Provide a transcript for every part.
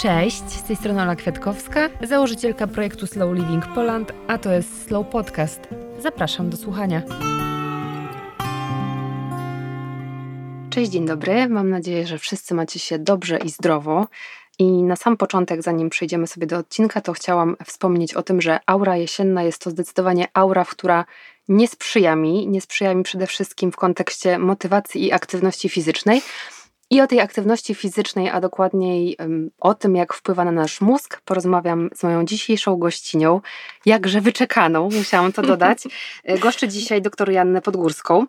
Cześć, z tej strony Ola Kwiatkowska, założycielka projektu Slow Living Poland, a to jest Slow Podcast. Zapraszam do słuchania. Cześć, dzień dobry. Mam nadzieję, że wszyscy macie się dobrze i zdrowo. I na sam początek, zanim przejdziemy sobie do odcinka, to chciałam wspomnieć o tym, że aura jesienna jest to zdecydowanie aura, która nie sprzyja mi. Nie sprzyja mi przede wszystkim w kontekście motywacji i aktywności fizycznej. I o tej aktywności fizycznej, a dokładniej o tym, jak wpływa na nasz mózg, porozmawiam z moją dzisiejszą gościnią, jakże wyczekaną, musiałam to dodać. Goszczę dzisiaj dr Jannę Podgórską.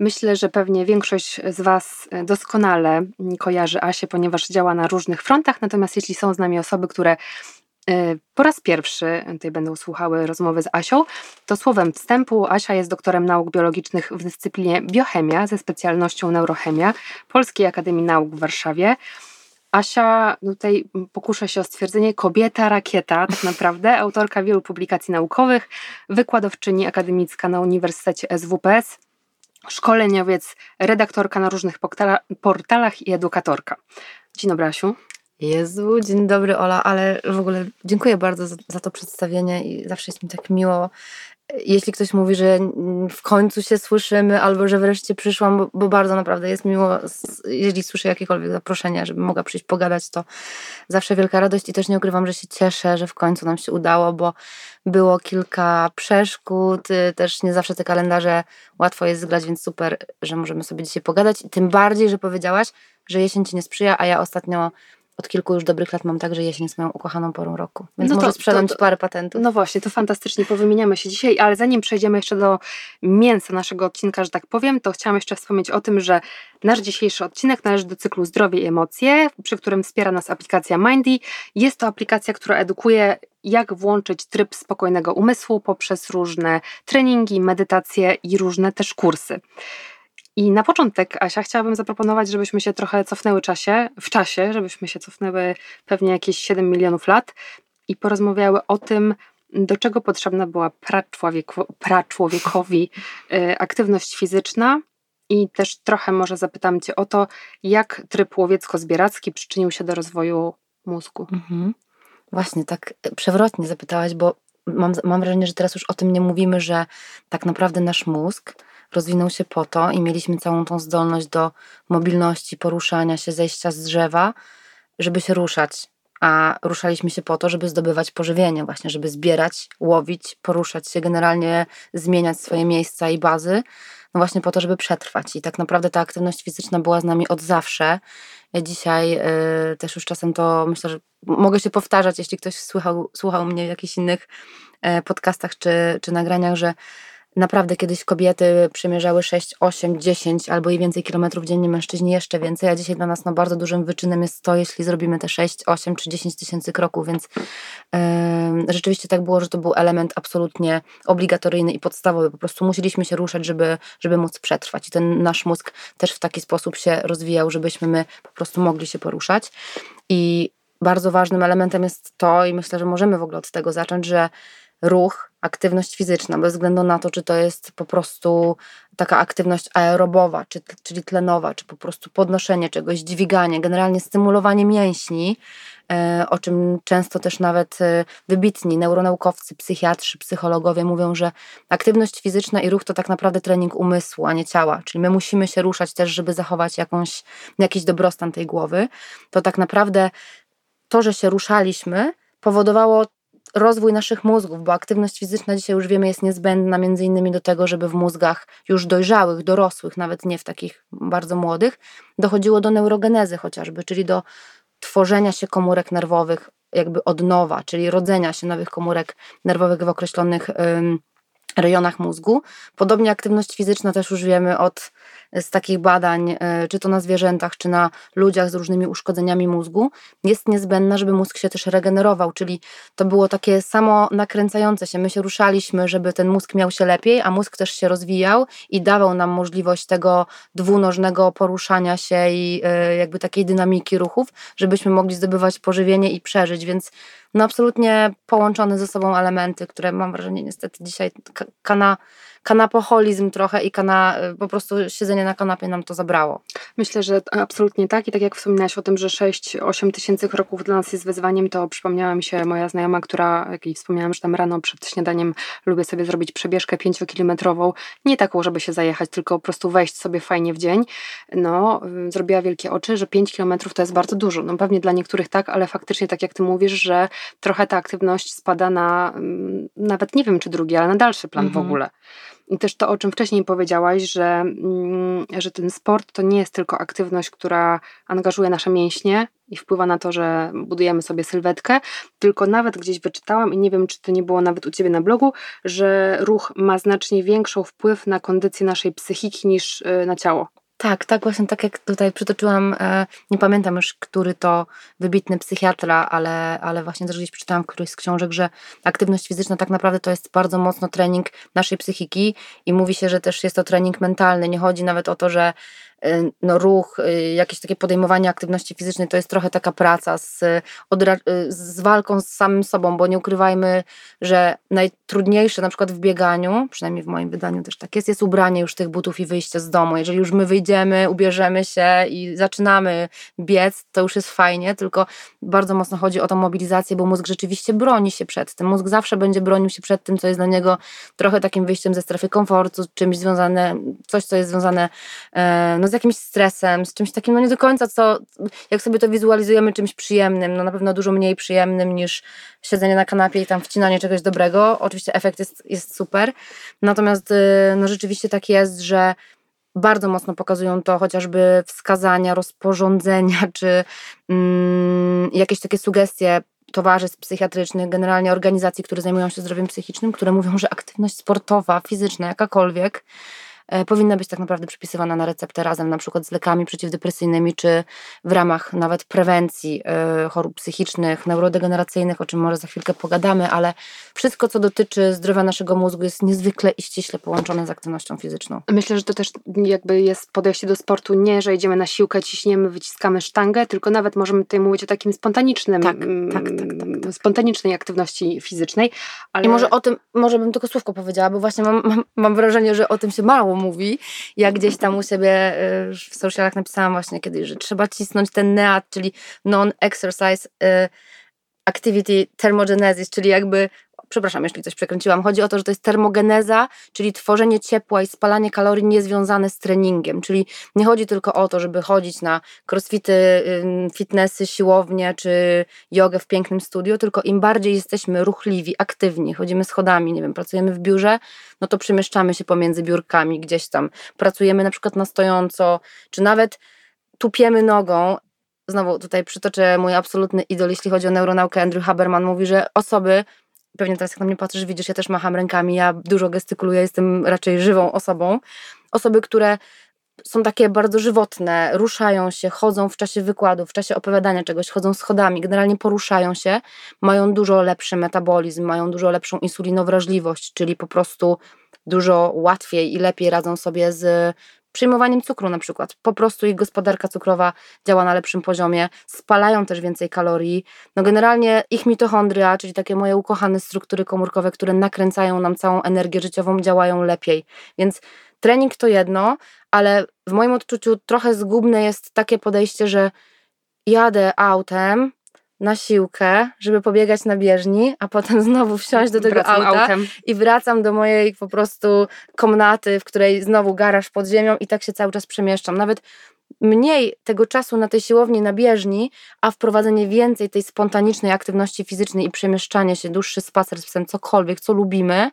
Myślę, że pewnie większość z Was doskonale kojarzy Asię, ponieważ działa na różnych frontach, natomiast jeśli są z nami osoby, które po raz pierwszy tutaj będą słuchały rozmowy z Asią. To słowem wstępu Asia jest doktorem nauk biologicznych w dyscyplinie biochemia ze specjalnością neurochemia Polskiej Akademii Nauk w Warszawie. Asia, tutaj pokuszę się o stwierdzenie, kobieta rakieta, tak naprawdę, autorka wielu publikacji naukowych, wykładowczyni akademicka na Uniwersytecie SWPS, szkoleniowiec, redaktorka na różnych portalach i edukatorka. Dzień dobry, Asiu. Jezu, dzień dobry Ola, ale w ogóle dziękuję bardzo za, za, to przedstawienie i zawsze jest mi tak miło, jeśli ktoś mówi, że w końcu się słyszymy albo że wreszcie przyszłam, bo, bo bardzo naprawdę jest miło, jeżeli słyszę jakiekolwiek zaproszenia, żeby mogła przyjść pogadać, to zawsze wielka radość i też nie ukrywam, że się cieszę, że w końcu nam się udało, bo było kilka przeszkód, y, też nie zawsze te kalendarze łatwo jest zgrać, więc super, że możemy sobie dzisiaj pogadać. I tym bardziej, że powiedziałaś, że jesień Ci nie sprzyja, a ja ostatnio od kilku już dobrych lat mam tak, że jesień jest moją ukochaną porą roku. Więc no może to, sprzedam to, to, parę patentów. No właśnie, to fantastycznie, powymieniamy się dzisiaj, ale zanim przejdziemy jeszcze do mięsa naszego odcinka, że tak powiem, to chciałam jeszcze wspomnieć o tym, że nasz dzisiejszy odcinek należy do cyklu Zdrowie i Emocje, przy którym wspiera nas aplikacja Mindy. Jest to aplikacja, która edukuje jak włączyć tryb spokojnego umysłu poprzez różne treningi, medytacje i różne też kursy. I na początek, Asia, chciałabym zaproponować, żebyśmy się trochę cofnęły czasie, w czasie, żebyśmy się cofnęły pewnie jakieś 7 milionów lat i porozmawiały o tym, do czego potrzebna była praczłowiekowi y, aktywność fizyczna. I też trochę może zapytam Cię o to, jak tryb łowiecko-zbieracki przyczynił się do rozwoju mózgu. Mhm. Właśnie, tak przewrotnie zapytałaś, bo mam, mam wrażenie, że teraz już o tym nie mówimy, że tak naprawdę nasz mózg rozwinął się po to i mieliśmy całą tą zdolność do mobilności, poruszania się, zejścia z drzewa, żeby się ruszać. A ruszaliśmy się po to, żeby zdobywać pożywienie, właśnie, żeby zbierać, łowić, poruszać się, generalnie zmieniać swoje miejsca i bazy, no właśnie po to, żeby przetrwać. I tak naprawdę ta aktywność fizyczna była z nami od zawsze. Dzisiaj yy, też już czasem to myślę, że mogę się powtarzać, jeśli ktoś słuchał, słuchał mnie w jakichś innych yy, podcastach czy, czy nagraniach, że Naprawdę kiedyś kobiety przemierzały 6, 8, 10 albo i więcej kilometrów dziennie, mężczyźni jeszcze więcej, a dzisiaj dla nas no, bardzo dużym wyczynem jest to, jeśli zrobimy te 6, 8 czy 10 tysięcy kroków, więc yy, rzeczywiście tak było, że to był element absolutnie obligatoryjny i podstawowy. Po prostu musieliśmy się ruszać, żeby, żeby móc przetrwać. I ten nasz mózg też w taki sposób się rozwijał, żebyśmy my po prostu mogli się poruszać. I bardzo ważnym elementem jest to, i myślę, że możemy w ogóle od tego zacząć, że ruch, aktywność fizyczna, bez względu na to, czy to jest po prostu taka aktywność aerobowa, czy, czyli tlenowa, czy po prostu podnoszenie czegoś, dźwiganie, generalnie stymulowanie mięśni, e, o czym często też nawet e, wybitni neuronaukowcy, psychiatrzy, psychologowie mówią, że aktywność fizyczna i ruch to tak naprawdę trening umysłu, a nie ciała. Czyli my musimy się ruszać też, żeby zachować jakąś, jakiś dobrostan tej głowy. To tak naprawdę to, że się ruszaliśmy, powodowało rozwój naszych mózgów, bo aktywność fizyczna dzisiaj już wiemy jest niezbędna między innymi do tego, żeby w mózgach już dojrzałych, dorosłych, nawet nie w takich bardzo młodych, dochodziło do neurogenezy chociażby, czyli do tworzenia się komórek nerwowych jakby od nowa, czyli rodzenia się nowych komórek nerwowych w określonych rejonach mózgu. Podobnie aktywność fizyczna też już wiemy od z takich badań, e, czy to na zwierzętach, czy na ludziach z różnymi uszkodzeniami mózgu, jest niezbędna, żeby mózg się też regenerował, czyli to było takie samo nakręcające się. My się ruszaliśmy, żeby ten mózg miał się lepiej, a mózg też się rozwijał i dawał nam możliwość tego dwunożnego poruszania się i e, jakby takiej dynamiki ruchów, żebyśmy mogli zdobywać pożywienie i przeżyć, więc no absolutnie połączone ze sobą elementy, które mam wrażenie niestety dzisiaj kana, kanapoholizm trochę i kana, y, po prostu siedzenie na kanapie nam to zabrało. Myślę, że absolutnie tak i tak jak wspominałaś o tym, że 6-8 tysięcy kroków dla nas jest wyzwaniem, to przypomniała mi się moja znajoma, która, jak jej wspomniałam, że tam rano przed śniadaniem lubię sobie zrobić przebieżkę 5-kilometrową, nie taką, żeby się zajechać, tylko po prostu wejść sobie fajnie w dzień. No, y, zrobiła wielkie oczy, że 5 kilometrów to jest bardzo dużo. No pewnie dla niektórych tak, ale faktycznie tak jak ty mówisz, że trochę ta aktywność spada na mm, nawet nie wiem czy drugi, ale na dalszy plan mhm. w ogóle. I też to, o czym wcześniej powiedziałaś, że, mm, że ten sport to nie jest tylko aktywność, która angażuje nasze mięśnie i wpływa na to, że budujemy sobie sylwetkę, tylko nawet gdzieś wyczytałam i nie wiem, czy to nie było nawet u Ciebie na blogu, że ruch ma znacznie większy wpływ na kondycję naszej psychiki niż y, na ciało. Tak, tak, właśnie tak jak tutaj przytoczyłam, e, nie pamiętam już, który to wybitny psychiatra, ale, ale właśnie też gdzieś przeczytałam w którejś z książek, że aktywność fizyczna tak naprawdę to jest bardzo mocno trening naszej psychiki i mówi się, że też jest to trening mentalny. Nie chodzi nawet o to, że no, ruch, y, jakieś takie podejmowanie aktywności fizycznej to jest trochę taka praca z, y, z walką z samym sobą, bo nie ukrywajmy, że najtrudniejsze na przykład w bieganiu, przynajmniej w moim wydaniu też tak jest, jest ubranie już tych butów i wyjście z domu. Jeżeli już my wyjdziemy, ubierzemy się i zaczynamy biec, to już jest fajnie, tylko bardzo mocno chodzi o tą mobilizację, bo mózg rzeczywiście broni się przed tym. Mózg zawsze będzie bronił się przed tym, co jest dla niego trochę takim wyjściem ze strefy komfortu, czymś związane, coś, co jest związane e, no, z jakimś stresem, z czymś takim, no nie do końca, co, jak sobie to wizualizujemy, czymś przyjemnym, no na pewno dużo mniej przyjemnym niż siedzenie na kanapie i tam wcinanie czegoś dobrego. Oczywiście efekt jest, jest super, natomiast y, no rzeczywiście tak jest, że bardzo mocno pokazują to chociażby wskazania, rozporządzenia, czy mm, jakieś takie sugestie towarzystw psychiatrycznych, generalnie organizacji, które zajmują się zdrowiem psychicznym, które mówią, że aktywność sportowa, fizyczna, jakakolwiek, powinna być tak naprawdę przypisywana na receptę razem na przykład z lekami przeciwdepresyjnymi, czy w ramach nawet prewencji e, chorób psychicznych, neurodegeneracyjnych, o czym może za chwilkę pogadamy, ale wszystko, co dotyczy zdrowia naszego mózgu jest niezwykle i ściśle połączone z aktywnością fizyczną. Myślę, że to też jakby jest podejście do sportu nie, że idziemy na siłkę, ciśniemy, wyciskamy sztangę, tylko nawet możemy tutaj mówić o takim spontanicznym, tak, tak, tak, tak, tak. spontanicznej aktywności fizycznej. Ale... I może o tym, może bym tylko słówko powiedziała, bo właśnie mam, mam, mam wrażenie, że o tym się mało mówi. Ja gdzieś tam u siebie y, w socialach napisałam właśnie kiedyś, że trzeba cisnąć ten NEAT, czyli Non-Exercise y, Activity Thermogenesis, czyli jakby przepraszam, jeśli coś przekręciłam. Chodzi o to, że to jest termogeneza, czyli tworzenie ciepła i spalanie kalorii niezwiązane z treningiem. Czyli nie chodzi tylko o to, żeby chodzić na crossfity, fitnessy, siłownie czy jogę w pięknym studiu, tylko im bardziej jesteśmy ruchliwi, aktywni, chodzimy schodami, nie wiem, pracujemy w biurze, no to przemieszczamy się pomiędzy biurkami gdzieś tam. Pracujemy na przykład na stojąco, czy nawet tupiemy nogą, znowu tutaj przytoczę mój absolutny idol, jeśli chodzi o neuronaukę, Andrew Haberman mówi, że osoby pewnie teraz jak na mnie patrzysz, widzisz, ja też macham rękami, ja dużo gestykuluję, jestem raczej żywą osobą. Osoby, które są takie bardzo żywotne, ruszają się, chodzą w czasie wykładów, w czasie opowiadania czegoś, chodzą schodami, generalnie poruszają się, mają dużo lepszy metabolizm, mają dużo lepszą insulinowrażliwość, czyli po prostu dużo łatwiej i lepiej radzą sobie z przyjmowaniem cukru na przykład. Po prostu ich gospodarka cukrowa działa na lepszym poziomie, spalają też więcej kalorii. No generalnie ich mitochondria, czyli takie moje ukochane struktury komórkowe, które nakręcają nam całą energię życiową, działają lepiej. Więc trening to jedno, ale w moim odczuciu trochę zgubne jest takie podejście, że jadę autem, na siłkę, żeby pobiegać na bieżni, a potem znowu wsiąść do tego wracam auta autem. i wracam do mojej po prostu komnaty, w której znowu garaż pod ziemią i tak się cały czas przemieszczam. Nawet mniej tego czasu na tej siłowni, na bieżni, a wprowadzenie więcej tej spontanicznej aktywności fizycznej i przemieszczanie się, dłuższy spacer z psem, cokolwiek, co lubimy,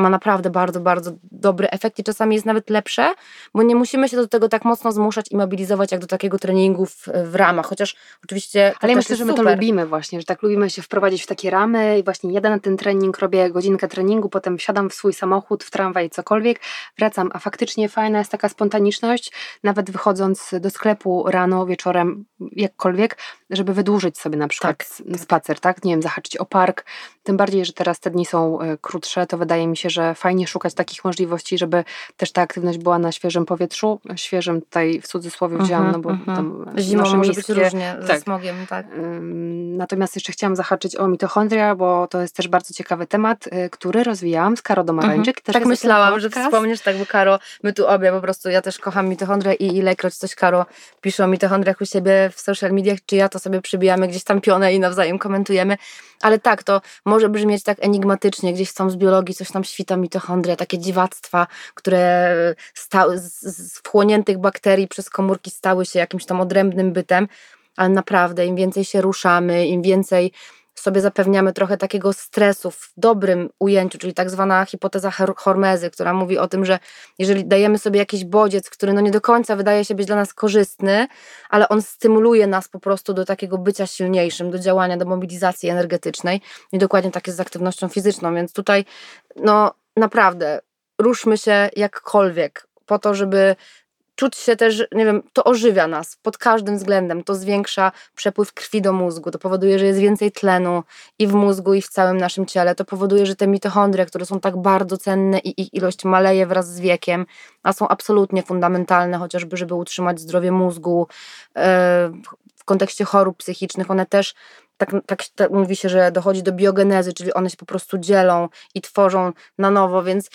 ma naprawdę bardzo, bardzo dobry efekt i czasami jest nawet lepsze, bo nie musimy się do tego tak mocno zmuszać i mobilizować jak do takiego treningu w, w ramach, chociaż oczywiście Ale ja myślę, że my super. to lubimy właśnie, że tak lubimy się wprowadzić w takie ramy i właśnie jadę na ten trening, robię godzinkę treningu, potem wsiadam w swój samochód, w tramwaj, cokolwiek, wracam, a faktycznie fajna jest taka spontaniczność, nawet wychodząc do sklepu rano, wieczorem, jakkolwiek, żeby wydłużyć sobie na przykład tak. spacer, tak? Nie wiem, zahaczyć o park, tym bardziej, że teraz te dni są e, krótsze, to wydaje mi się, że fajnie szukać takich możliwości, żeby też ta aktywność była na świeżym powietrzu. Świeżym tutaj w cudzysłowie wzięłam, Mhm, no bo mhm. tam Zimą nasze może miejskie- być różnie ze tak. smogiem, tak. Natomiast jeszcze chciałam zahaczyć o mitochondria, bo to jest też bardzo ciekawy temat, y, który rozwijałam z Karo Domarańczyk. Mhm. Też Tak myślałam, że wspomniesz tak, bo Karo, my tu obie po prostu, ja też kocham mitochondria i ilekroć coś Karo pisze o mitochondriach u siebie w social mediach, czy ja to sobie przybijamy gdzieś tam pionę i nawzajem komentujemy, ale tak, to może brzmieć tak enigmatycznie, gdzieś tam z biologii coś tam świta mitochondria, takie dziwactwa, które stały, z, wchłoniętych bakterii przez komórki stały się jakimś tam odrębnym bytem, ale naprawdę im więcej się ruszamy, im więcej sobie zapewniamy trochę takiego stresu w dobrym ujęciu, czyli tak zwana hipoteza Hor- Hormezy, która mówi o tym, że jeżeli dajemy sobie jakiś bodziec, który no nie do końca wydaje się być dla nas korzystny, ale on stymuluje nas po prostu do takiego bycia silniejszym, do działania, do mobilizacji energetycznej i dokładnie tak jest z aktywnością fizyczną, więc tutaj no naprawdę ruszmy się jakkolwiek po to, żeby czuć się też, nie wiem, to ożywia nas pod każdym względem, to zwiększa przepływ krwi do mózgu, to powoduje, że jest więcej tlenu i w mózgu, i w całym naszym ciele, to powoduje, że te mitochondria, które są tak bardzo cenne i ich ilość maleje wraz z wiekiem, a są absolutnie fundamentalne, chociażby, żeby utrzymać zdrowie mózgu, e, w kontekście chorób psychicznych, one też tak, tak, tak mówi się, że dochodzi do biogenezy, czyli one się po prostu dzielą i tworzą na nowo, więc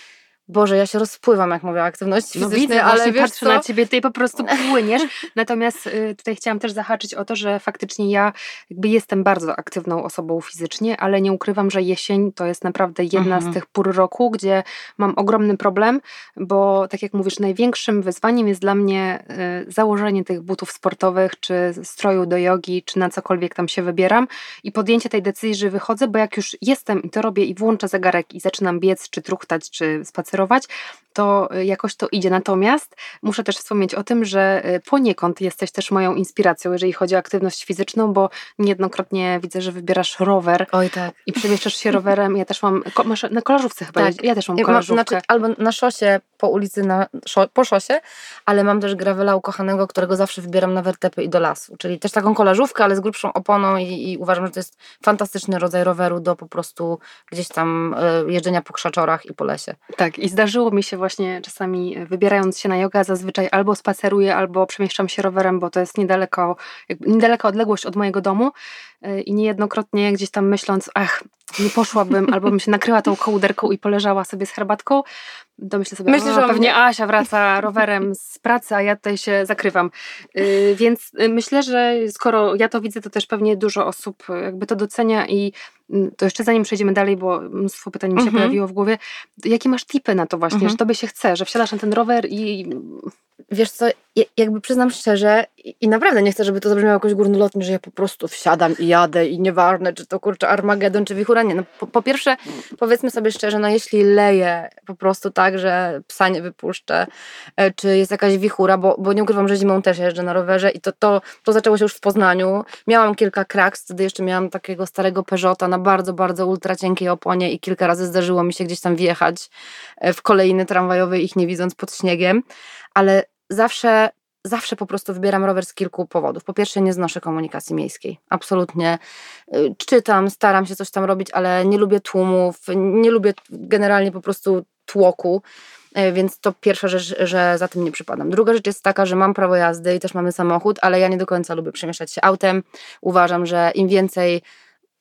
Boże, ja się rozpływam, jak mówię o aktywności No fizycznej, widzę, ale wiesz patrzę co? na ciebie, ty po prostu płyniesz. Natomiast y, tutaj chciałam też zahaczyć o to, że faktycznie ja jakby jestem bardzo aktywną osobą fizycznie, ale nie ukrywam, że jesień to jest naprawdę jedna Mhm. z tych pór roku, gdzie mam ogromny problem, bo tak jak mówisz, największym wyzwaniem jest dla mnie y, założenie tych butów sportowych, czy stroju do jogi, czy na cokolwiek tam się wybieram i podjęcie tej decyzji, że wychodzę, bo jak już jestem i to robię i włączę zegarek i zaczynam biec, czy truchtać, czy spacerować, to y, jakoś to idzie. Natomiast muszę też wspomnieć o tym, że y, poniekąd jesteś też moją inspiracją, jeżeli chodzi o aktywność fizyczną, bo niejednokrotnie widzę, że wybierasz rower Oj tak. i przemieszczasz się rowerem. Ja też mam, masz na kolażówce chyba, Tak. ja też mam kolażówkę. znaczy, albo na szosie, po ulicy, na, po szosie, ale mam też gravela ukochanego, którego zawsze wybieram na wertepy i do lasu. Czyli też taką kolażówkę, ale z grubszą oponą i, i uważam, że to jest fantastyczny rodzaj roweru do po prostu gdzieś tam e, jeżdżenia po krzaczorach i po lesie. Tak, i zdarzyło mi się właśnie czasami e, wybierając się na jogę, zazwyczaj albo spaceruję, albo przemieszczam się rowerem, bo to jest niedaleko, niedaleka odległość od mojego domu i niejednokrotnie gdzieś tam myśląc, ach, nie poszłabym, albo bym się nakryła tą kołderką i poleżała sobie z herbatką, to myślę sobie, o, o pewnie? Asia wraca rowerem z pracy, a ja tutaj się zakrywam. Y, Więc y, myślę, że skoro ja to widzę, to też pewnie dużo osób jakby to docenia i to jeszcze zanim przejdziemy dalej, bo mnóstwo pytań mi się Mhm. pojawiło w głowie, jakie masz tipy na to właśnie, Mhm. że tobie się chce, że wsiadasz na ten rower i Wiesz co, ja- jakby przyznam szczerze i, i naprawdę nie chcę, żeby to zabrzmiało jakoś górnolotnie, że ja po prostu wsiadam i jadę i nieważne, czy to kurczę Armagedon, czy wichura, nie. No, po, po pierwsze, powiedzmy sobie szczerze, no jeśli leje po prostu tak, że psa nie wypuszczę, e, czy jest jakaś wichura, bo, bo nie ukrywam, że zimą też jeżdżę na rowerze i to, to, to zaczęło się już w Poznaniu. Miałam kilka kraks, wtedy jeszcze miałam takiego starego Peugeota na bardzo, bardzo ultra cienkiej oponie i kilka razy zdarzyło mi się gdzieś tam wjechać e, w kolejny tramwajowy, ich nie widząc pod śniegiem, ale zawsze, zawsze po prostu wybieram rower z kilku powodów. Po pierwsze, nie znoszę komunikacji miejskiej. Absolutnie. Y, Czytam, staram się coś tam robić, ale nie lubię tłumów, nie lubię generalnie po prostu tłoku. y, Więc to pierwsza rzecz, że za tym nie przypadam. Druga rzecz jest taka, że mam prawo jazdy i też mamy samochód, ale ja nie do końca lubię przemieszczać się autem. Uważam, że im więcej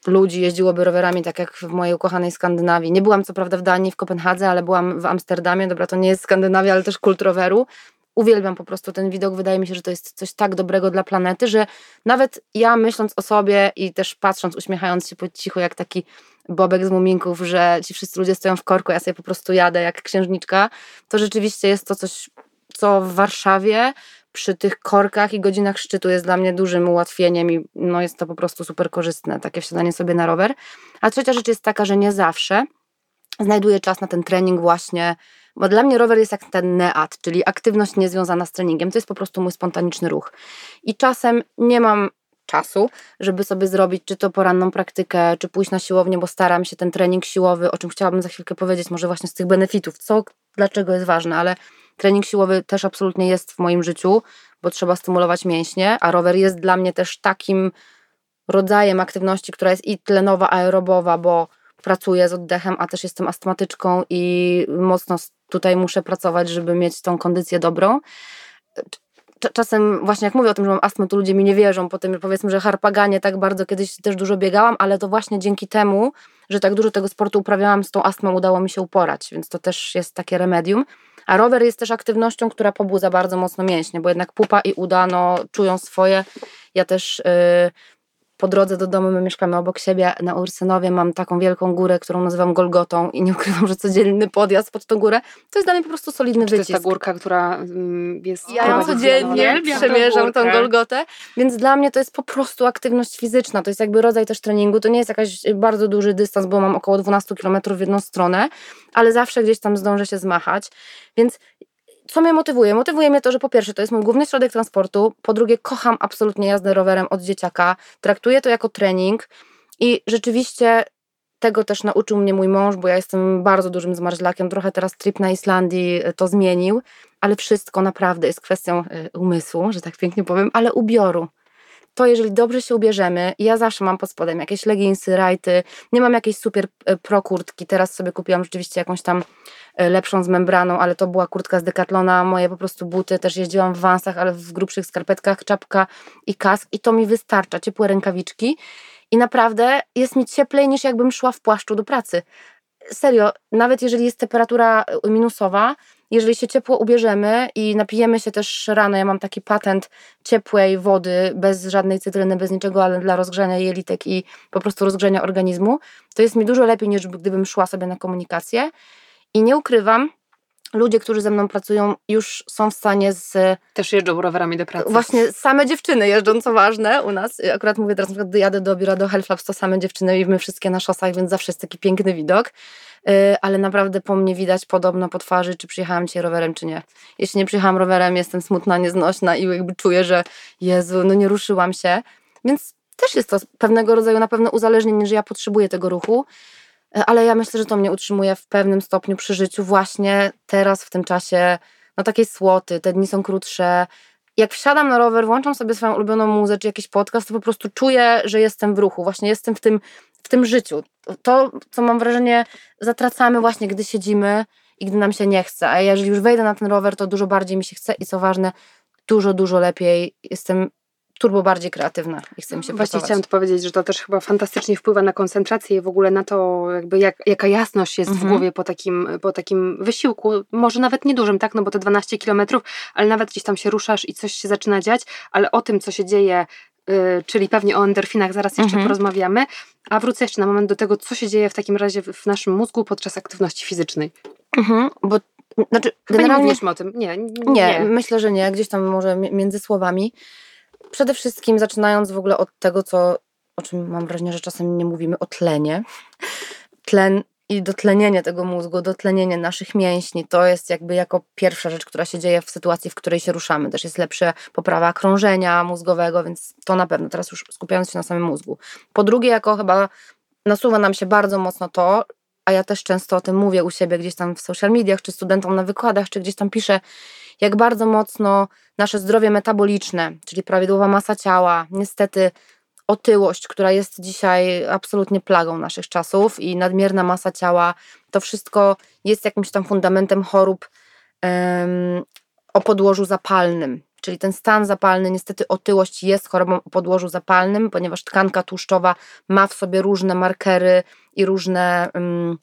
ludzi jeździłoby rowerami, tak jak w mojej ukochanej Skandynawii. Nie byłam co prawda w Danii, w Kopenhadze, ale byłam w Amsterdamie. Dobra, to nie jest Skandynawia, ale też kult roweru. Uwielbiam po prostu ten widok. Wydaje mi się, że to jest coś tak dobrego dla planety, że nawet ja myśląc o sobie i też patrząc, uśmiechając się po cichu, jak taki bobek z muminków, że ci wszyscy ludzie stoją w korku, ja sobie po prostu jadę jak księżniczka, to rzeczywiście jest to coś, co w Warszawie przy tych korkach i godzinach szczytu jest dla mnie dużym ułatwieniem i no jest to po prostu super korzystne, takie wsiadanie sobie na rower. A trzecia rzecz jest taka, że nie zawsze znajduję czas na ten trening właśnie, bo dla mnie rower jest jak ten neat, czyli aktywność niezwiązana z treningiem. To jest po prostu mój spontaniczny ruch. I czasem nie mam czasu, żeby sobie zrobić czy to poranną praktykę, czy pójść na siłownię, bo staram się ten trening siłowy, o czym chciałabym za chwilkę powiedzieć, może właśnie z tych benefitów, co, dlaczego jest ważne, ale trening siłowy też absolutnie jest w moim życiu, bo trzeba stymulować mięśnie, a rower jest dla mnie też takim rodzajem aktywności, która jest i tlenowa, aerobowa, bo pracuję z oddechem, a też jestem astmatyczką i mocno tutaj muszę pracować, żeby mieć tą kondycję dobrą. Czasem właśnie jak mówię o tym, że mam astmę, to ludzie mi nie wierzą. Potem powiedzmy, że harpaganie tak bardzo kiedyś też dużo biegałam, ale to właśnie dzięki temu, że tak dużo tego sportu uprawiałam, z tą astmą udało mi się uporać, więc to też jest takie remedium. A rower jest też aktywnością, która pobudza bardzo mocno mięśnie, bo jednak pupa i uda no, czują swoje. Ja też yy, po drodze do domu, my mieszkamy obok siebie na Ursynowie, mam taką wielką górę, którą nazywam Golgotą i nie ukrywam, że codzienny podjazd pod tą górę to jest dla mnie po prostu solidny Czy wycisk. to jest ta górka, która mm, jest... Ja ją codziennie przemierzam tą Golgotę, więc dla mnie to jest po prostu aktywność fizyczna, to jest jakby rodzaj też treningu, to nie jest jakaś bardzo duży dystans, bo mam około 12 km w jedną stronę, ale zawsze gdzieś tam zdążę się zmachać, więc co mnie motywuje? Motywuje mnie to, że po pierwsze to jest mój główny środek transportu, po drugie kocham absolutnie jazdę rowerem od dzieciaka, traktuję to jako trening i rzeczywiście tego też nauczył mnie mój mąż, bo ja jestem bardzo dużym zmarzlakiem, trochę teraz trip na Islandii e, to zmienił, ale wszystko naprawdę jest kwestią e, umysłu, że tak pięknie powiem, ale ubioru to jeżeli dobrze się ubierzemy, ja zawsze mam pod spodem jakieś leginsy, rajty, nie mam jakiejś super e, pro kurtki, teraz sobie kupiłam rzeczywiście jakąś tam e, lepszą z membraną, ale to była kurtka z Decathlona, moje po prostu buty, też jeździłam w wansach, ale w grubszych skarpetkach, czapka i kask. I to mi wystarcza, ciepłe rękawiczki. I naprawdę jest mi cieplej niż jakbym szła w płaszczu do pracy. Serio, nawet jeżeli jest temperatura e, minusowa, jeżeli się ciepło ubierzemy i napijemy się też rano, ja mam taki patent ciepłej wody, bez żadnej cytryny, bez niczego, ale dla rozgrzania jelitek i po prostu rozgrzania organizmu, to jest mi dużo lepiej niż gdybym szła sobie na komunikację. I nie ukrywam, ludzie, którzy ze mną pracują, już są w stanie z. Też jeżdżą rowerami do pracy. Właśnie same dziewczyny jeżdżą, co ważne u nas. Akurat mówię teraz, na przykład jadę do biura do Hellflaps, to same dziewczyny i my wszystkie na szosach, więc zawsze jest taki piękny widok. Y, ale naprawdę po mnie widać podobno po twarzy, czy przyjechałam dzisiaj rowerem, czy nie. Jeśli nie przyjechałam rowerem, jestem smutna, nieznośna i jakby czuję, że Jezu, no nie ruszyłam się. Więc też jest to pewnego rodzaju na pewno uzależnienie, że ja potrzebuję tego ruchu, y, ale ja myślę, że to mnie utrzymuje w pewnym stopniu przy życiu właśnie teraz, w tym czasie, no takiej słoty, te dni są krótsze, jak wsiadam na rower, włączam sobie swoją ulubioną muzę czy jakiś podcast, to po prostu czuję, że jestem w ruchu. Właśnie jestem w tym, w tym życiu. To, co mam wrażenie, zatracamy właśnie, gdy siedzimy i gdy nam się nie chce. A jeżeli już wejdę na ten rower, to dużo bardziej mi się chce i co ważne, dużo, dużo lepiej jestem turbo bardziej kreatywna i chcę mi się Właśnie pracować. chciałam tu powiedzieć, że to też chyba fantastycznie wpływa na koncentrację i w ogóle na to, jakby jak, jaka jasność jest mhm. w głowie po takim, po takim wysiłku, może nawet niedużym, tak, no bo to 12 kilometrów, ale nawet gdzieś tam się ruszasz i coś się zaczyna dziać, ale o tym, co się dzieje Yy, czyli pewnie o endorfinach zaraz jeszcze mhm. porozmawiamy, a wrócę jeszcze na moment do tego, co się dzieje w takim razie w naszym mózgu podczas aktywności fizycznej. Mhm, bo znaczy, generalnie... nie o tym. Nie, nie, nie, myślę, że nie, gdzieś tam może między słowami przede wszystkim zaczynając w ogóle od tego, co, o czym mam wrażenie, że czasem nie mówimy, o tlenie. Tlen i dotlenienie tego mózgu, dotlenienie naszych mięśni, to jest jakby jako pierwsza rzecz, która się dzieje w sytuacji, w której się ruszamy. Też jest lepsza poprawa krążenia mózgowego, więc to na pewno, teraz już skupiając się na samym mózgu. Po drugie, jako chyba nasuwa nam się bardzo mocno to, a ja też często o tym mówię u siebie gdzieś tam w social mediach, czy studentom na wykładach, czy gdzieś tam piszę, jak bardzo mocno nasze zdrowie metaboliczne, czyli prawidłowa masa ciała, niestety otyłość, która jest dzisiaj absolutnie plagą naszych czasów i nadmierna masa ciała, to wszystko jest jakimś tam fundamentem chorób um, o podłożu zapalnym. Czyli ten stan zapalny, niestety otyłość jest chorobą o podłożu zapalnym, ponieważ tkanka tłuszczowa ma w sobie różne markery i różne um,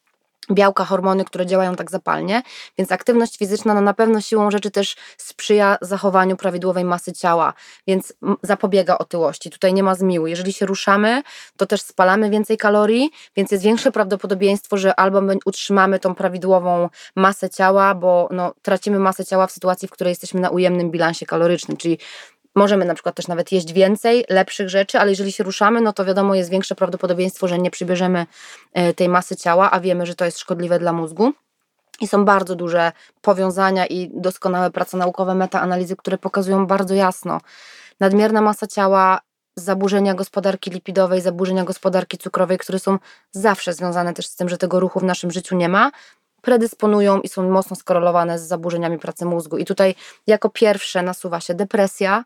białka, hormony, które działają tak zapalnie, więc aktywność fizyczna no na pewno siłą rzeczy też sprzyja zachowaniu prawidłowej masy ciała, więc zapobiega otyłości. Tutaj nie ma zmiłu. Jeżeli się ruszamy, to też spalamy więcej kalorii, więc jest większe prawdopodobieństwo, że albo my utrzymamy tą prawidłową masę ciała, bo no, tracimy masę ciała w sytuacji, w której jesteśmy na ujemnym bilansie kalorycznym, czyli Możemy na przykład też nawet jeść więcej, lepszych rzeczy, ale jeżeli się ruszamy, no to wiadomo, jest większe prawdopodobieństwo, że nie przybierzemy e, tej masy ciała, a wiemy, że to jest szkodliwe dla mózgu. I są bardzo duże powiązania i doskonałe prace naukowe, metaanalizy, które pokazują bardzo jasno. Nadmierna masa ciała, zaburzenia gospodarki lipidowej, zaburzenia gospodarki cukrowej, które są zawsze związane też z tym, że tego ruchu w naszym życiu nie ma, predysponują i są mocno skorelowane z zaburzeniami pracy mózgu. I tutaj jako pierwsze nasuwa się depresja,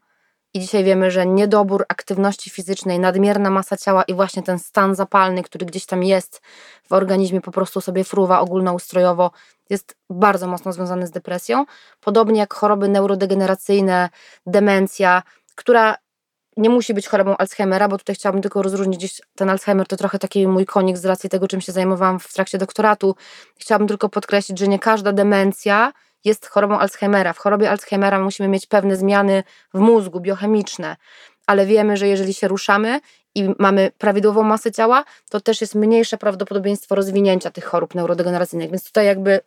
I dzisiaj wiemy, że niedobór aktywności fizycznej, nadmierna masa ciała i właśnie ten stan zapalny, który gdzieś tam jest w organizmie, po prostu sobie fruwa ogólnoustrojowo, jest bardzo mocno związany z depresją. Podobnie jak choroby neurodegeneracyjne, demencja, która nie musi być chorobą Alzheimera, bo tutaj chciałabym tylko rozróżnić gdzieś ten Alzheimer to trochę taki mój konik z racji tego, czym się zajmowałam w trakcie doktoratu. Chciałabym tylko podkreślić, że nie każda demencja jest chorobą Alzheimera. W chorobie Alzheimera musimy mieć pewne zmiany w mózgu biochemiczne, ale wiemy, że jeżeli się ruszamy i mamy prawidłową masę ciała, to też jest mniejsze prawdopodobieństwo rozwinięcia tych chorób neurodegeneracyjnych. Więc tutaj jakby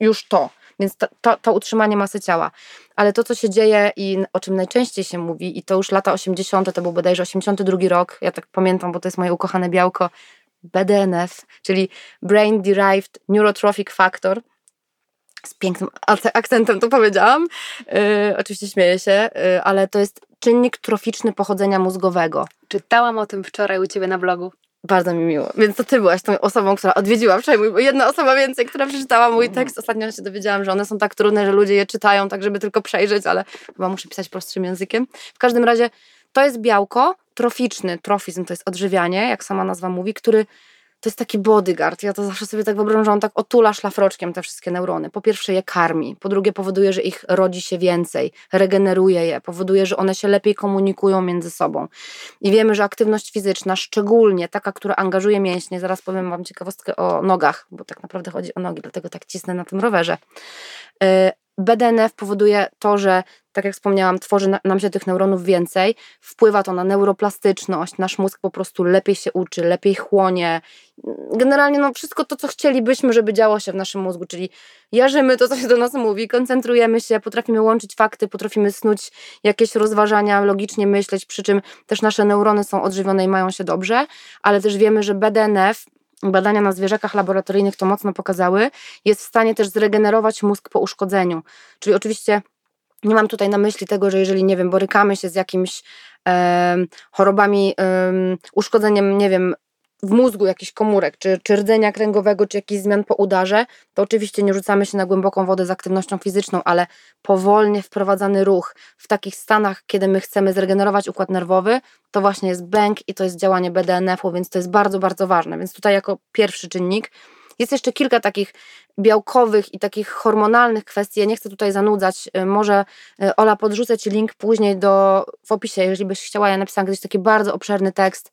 już to. Więc to, to, to, utrzymanie masy ciała. Ale to, co się dzieje i o czym najczęściej się mówi, i to już lata 80., to był bodajże 82 rok, ja tak pamiętam, bo to jest moje ukochane białko, BDNF, czyli Brain Derived Neurotrophic Factor. Z pięknym akcentem to powiedziałam. Yy, oczywiście śmieję się, yy, ale to jest czynnik troficzny pochodzenia mózgowego. Czytałam o tym wczoraj u ciebie na blogu. Bardzo mi miło. Więc to ty byłaś tą osobą, która odwiedziła wczoraj mój, jedna osoba więcej, która przeczytała mój mhm. tekst. Ostatnio się dowiedziałam, że one są tak trudne, że ludzie je czytają tak, żeby tylko przejrzeć, ale chyba muszę pisać prostszym językiem. W każdym razie to jest białko troficzny. Trofizm to jest odżywianie, jak sama nazwa mówi, który to jest taki bodyguard. Ja to zawsze sobie tak wyobrażam, że on tak otula szlafroczkiem te wszystkie neurony. Po pierwsze je karmi, po drugie powoduje, że ich rodzi się więcej, regeneruje je, powoduje, że one się lepiej komunikują między sobą. I wiemy, że aktywność fizyczna, szczególnie taka, która angażuje mięśnie, zaraz powiem Wam ciekawostkę o nogach, bo tak naprawdę chodzi o nogi, dlatego tak cisnę na tym rowerze. BDNF powoduje to, że, tak jak wspomniałam, tworzy nam się tych neuronów więcej, wpływa to na neuroplastyczność, nasz mózg po prostu lepiej się uczy, lepiej chłonie. Generalnie no, wszystko to, co chcielibyśmy, żeby działo się w naszym mózgu, czyli jarzymy to, co się do nas mówi, koncentrujemy się, potrafimy łączyć fakty, potrafimy snuć jakieś rozważania, logicznie myśleć, przy czym też nasze neurony są odżywione i mają się dobrze, ale też wiemy, że BDNF badania na zwierzakach laboratoryjnych to mocno pokazały, jest w stanie też zregenerować mózg po uszkodzeniu. Czyli oczywiście nie mam tutaj na myśli tego, że jeżeli, nie wiem, borykamy się z jakimiś e, chorobami, e, uszkodzeniem, nie wiem, w mózgu jakichś komórek, czy, czy rdzenia kręgowego, czy jakichś zmian po udarze, to oczywiście nie rzucamy się na głęboką wodę z aktywnością fizyczną, ale powolnie wprowadzany ruch w takich stanach, kiedy my chcemy zregenerować układ nerwowy, to właśnie jest bęk i to jest działanie BDNF-u, więc to jest bardzo, bardzo ważne. Więc tutaj jako pierwszy czynnik. Jest jeszcze kilka takich białkowych i takich hormonalnych kwestii. Ja nie chcę tutaj zanudzać. Y, może y, Ola podrzucę Ci link później do, w opisie, jeżeli byś chciała. Ja napisałam kiedyś taki bardzo obszerny tekst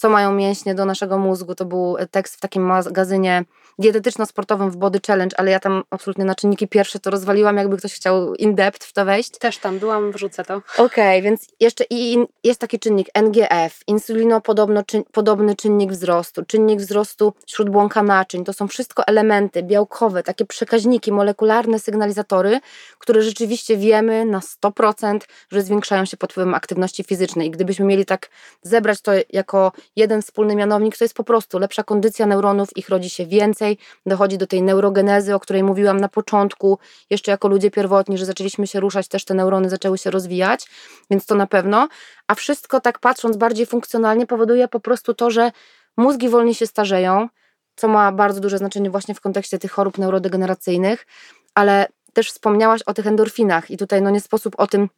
co mają mięśnie do naszego mózgu. To był tekst w takim magazynie dietetyczno-sportowym w Body Challenge, ale ja tam absolutnie na czynniki pierwsze to rozwaliłam, jakby ktoś chciał in-depth w to wejść. Też tam byłam, wrzucę to. Okej, okay, więc jeszcze i jest taki czynnik NGF, insulinopodobny podobny czynnik wzrostu, czynnik wzrostu śródbłąka naczyń. To są wszystko elementy białkowe, takie przekaźniki, molekularne sygnalizatory, które rzeczywiście wiemy na 100%, że zwiększają się pod wpływem aktywności fizycznej. I gdybyśmy mieli tak zebrać to jako jeden wspólny mianownik, to jest po prostu lepsza kondycja neuronów, ich rodzi się więcej, dochodzi do tej neurogenezy, o której mówiłam na początku, jeszcze jako ludzie pierwotni, że zaczęliśmy się ruszać, też te neurony zaczęły się rozwijać, więc to na pewno. A wszystko tak patrząc bardziej funkcjonalnie powoduje po prostu to, że mózgi wolniej się starzeją, co ma bardzo duże znaczenie właśnie w kontekście tych chorób neurodegeneracyjnych, ale też wspomniałaś o tych endorfinach i tutaj no nie sposób o tym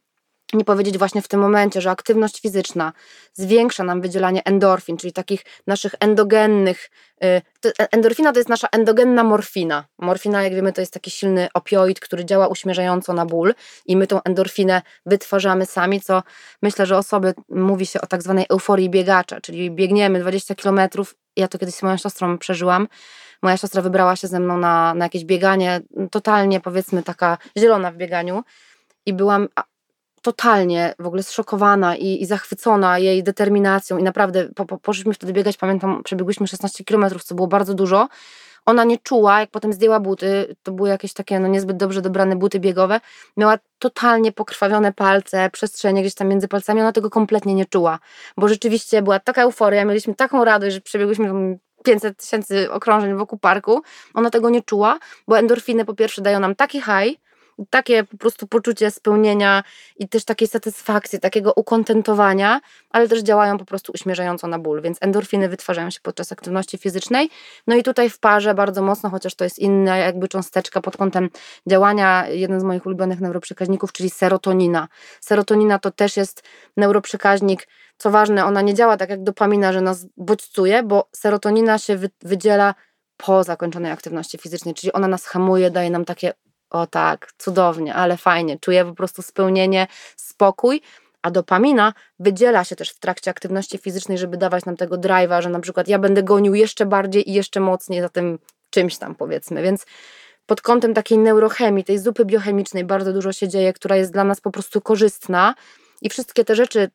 nie powiedzieć właśnie w tym momencie, że aktywność fizyczna zwiększa nam wydzielanie endorfin, czyli takich naszych endogennych. Y, e, endorfina to jest nasza endogenna morfina. Morfina, jak wiemy, to jest taki silny opioid, który działa uśmierzająco na ból i my tą endorfinę wytwarzamy sami, co myślę, że osoby, mówi się o tak zwanej euforii biegacza, czyli biegniemy 20 kilometrów. Ja to kiedyś z moją siostrą przeżyłam. Moja siostra wybrała się ze mną na, na jakieś bieganie, totalnie powiedzmy taka zielona w bieganiu i byłam totalnie w ogóle zszokowana i, i zachwycona jej determinacją i naprawdę po, po, poszliśmy wtedy biegać, pamiętam, przebiegłyśmy 16 kilometrów, co było bardzo dużo. Ona nie czuła, jak potem zdjęła buty, to były jakieś takie no, niezbyt dobrze dobrane buty biegowe, miała totalnie pokrwawione palce, przestrzenie gdzieś tam między palcami, ona tego kompletnie nie czuła, bo rzeczywiście była taka euforia, mieliśmy taką radość, że przebiegłyśmy 500 tysięcy okrążeń wokół parku, ona tego nie czuła, bo endorfiny po pierwsze dają nam taki high, takie po prostu poczucie spełnienia i też takiej satysfakcji, takiego ukontentowania, ale też działają po prostu uśmierzająco na ból, więc endorfiny wytwarzają się podczas aktywności fizycznej. No i tutaj w parze bardzo mocno, chociaż to jest inna jakby cząsteczka pod kątem działania, jeden z moich ulubionych neuroprzekaźników, czyli serotonina. Serotonina to też jest neuroprzekaźnik, co ważne, ona nie działa tak jak dopamina, że nas bodźcuje, bo serotonina się wydziela po zakończonej aktywności fizycznej, czyli ona nas hamuje, daje nam takie o tak, cudownie, ale fajnie, czuję po prostu spełnienie, spokój, a dopamina wydziela się też w trakcie aktywności fizycznej, żeby dawać nam tego drive'a, że na przykład ja będę gonił jeszcze bardziej i jeszcze mocniej za tym czymś tam powiedzmy, więc pod kątem takiej neurochemii, tej zupy biochemicznej bardzo dużo się dzieje, która jest dla nas po prostu korzystna i wszystkie te rzeczy,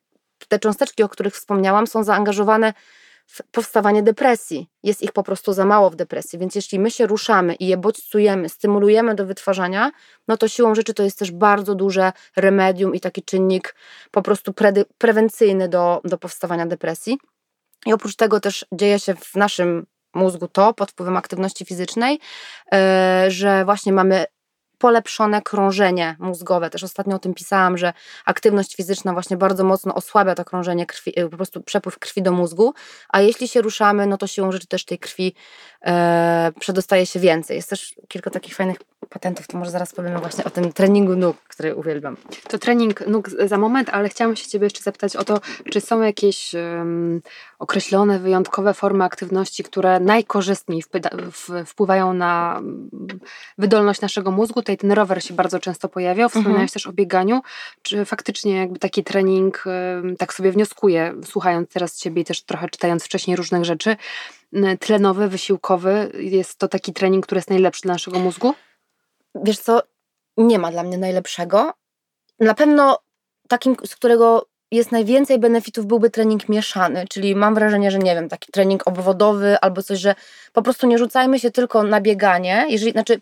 te cząsteczki, o których wspomniałam, są zaangażowane powstawanie depresji. Jest ich po prostu za mało w depresji, więc jeśli my się ruszamy i je bodźcujemy, stymulujemy do wytwarzania, no to siłą rzeczy to jest też bardzo duże remedium i taki czynnik po prostu pre prewencyjny do, do powstawania depresji. I oprócz tego też dzieje się w naszym mózgu to pod wpływem aktywności fizycznej, yy, że właśnie mamy polepszone krążenie mózgowe. Też ostatnio o tym pisałam, że aktywność fizyczna właśnie bardzo mocno osłabia to krążenie krwi, y, po prostu przepływ krwi do mózgu, a jeśli się ruszamy, no to siłą rzeczy też tej krwi e, przedostaje się więcej. Jest też kilka takich fajnych patentów, to może zaraz powiemy właśnie o tym treningu nóg, który uwielbiam. To trening nóg za moment, ale chciałam się Ciebie jeszcze zapytać o to, czy są jakieś um, określone, wyjątkowe formy aktywności, które najkorzystniej wpływają na wydolność naszego mózgu. Tutaj ten rower się bardzo często pojawiał. Wspomniałeś mhm. też o bieganiu. Czy faktycznie jakby taki trening, tak sobie wnioskuję, słuchając teraz Ciebie i też trochę czytając wcześniej różnych rzeczy, tlenowy, wysiłkowy, jest to taki trening, który jest najlepszy dla naszego mózgu? Wiesz co, nie ma dla mnie najlepszego. Na pewno takim, z którego jest najwięcej benefitów byłby trening mieszany, czyli mam wrażenie, że nie wiem, taki trening obwodowy albo coś, że po prostu nie rzucajmy się tylko na bieganie, jeżeli, znaczy,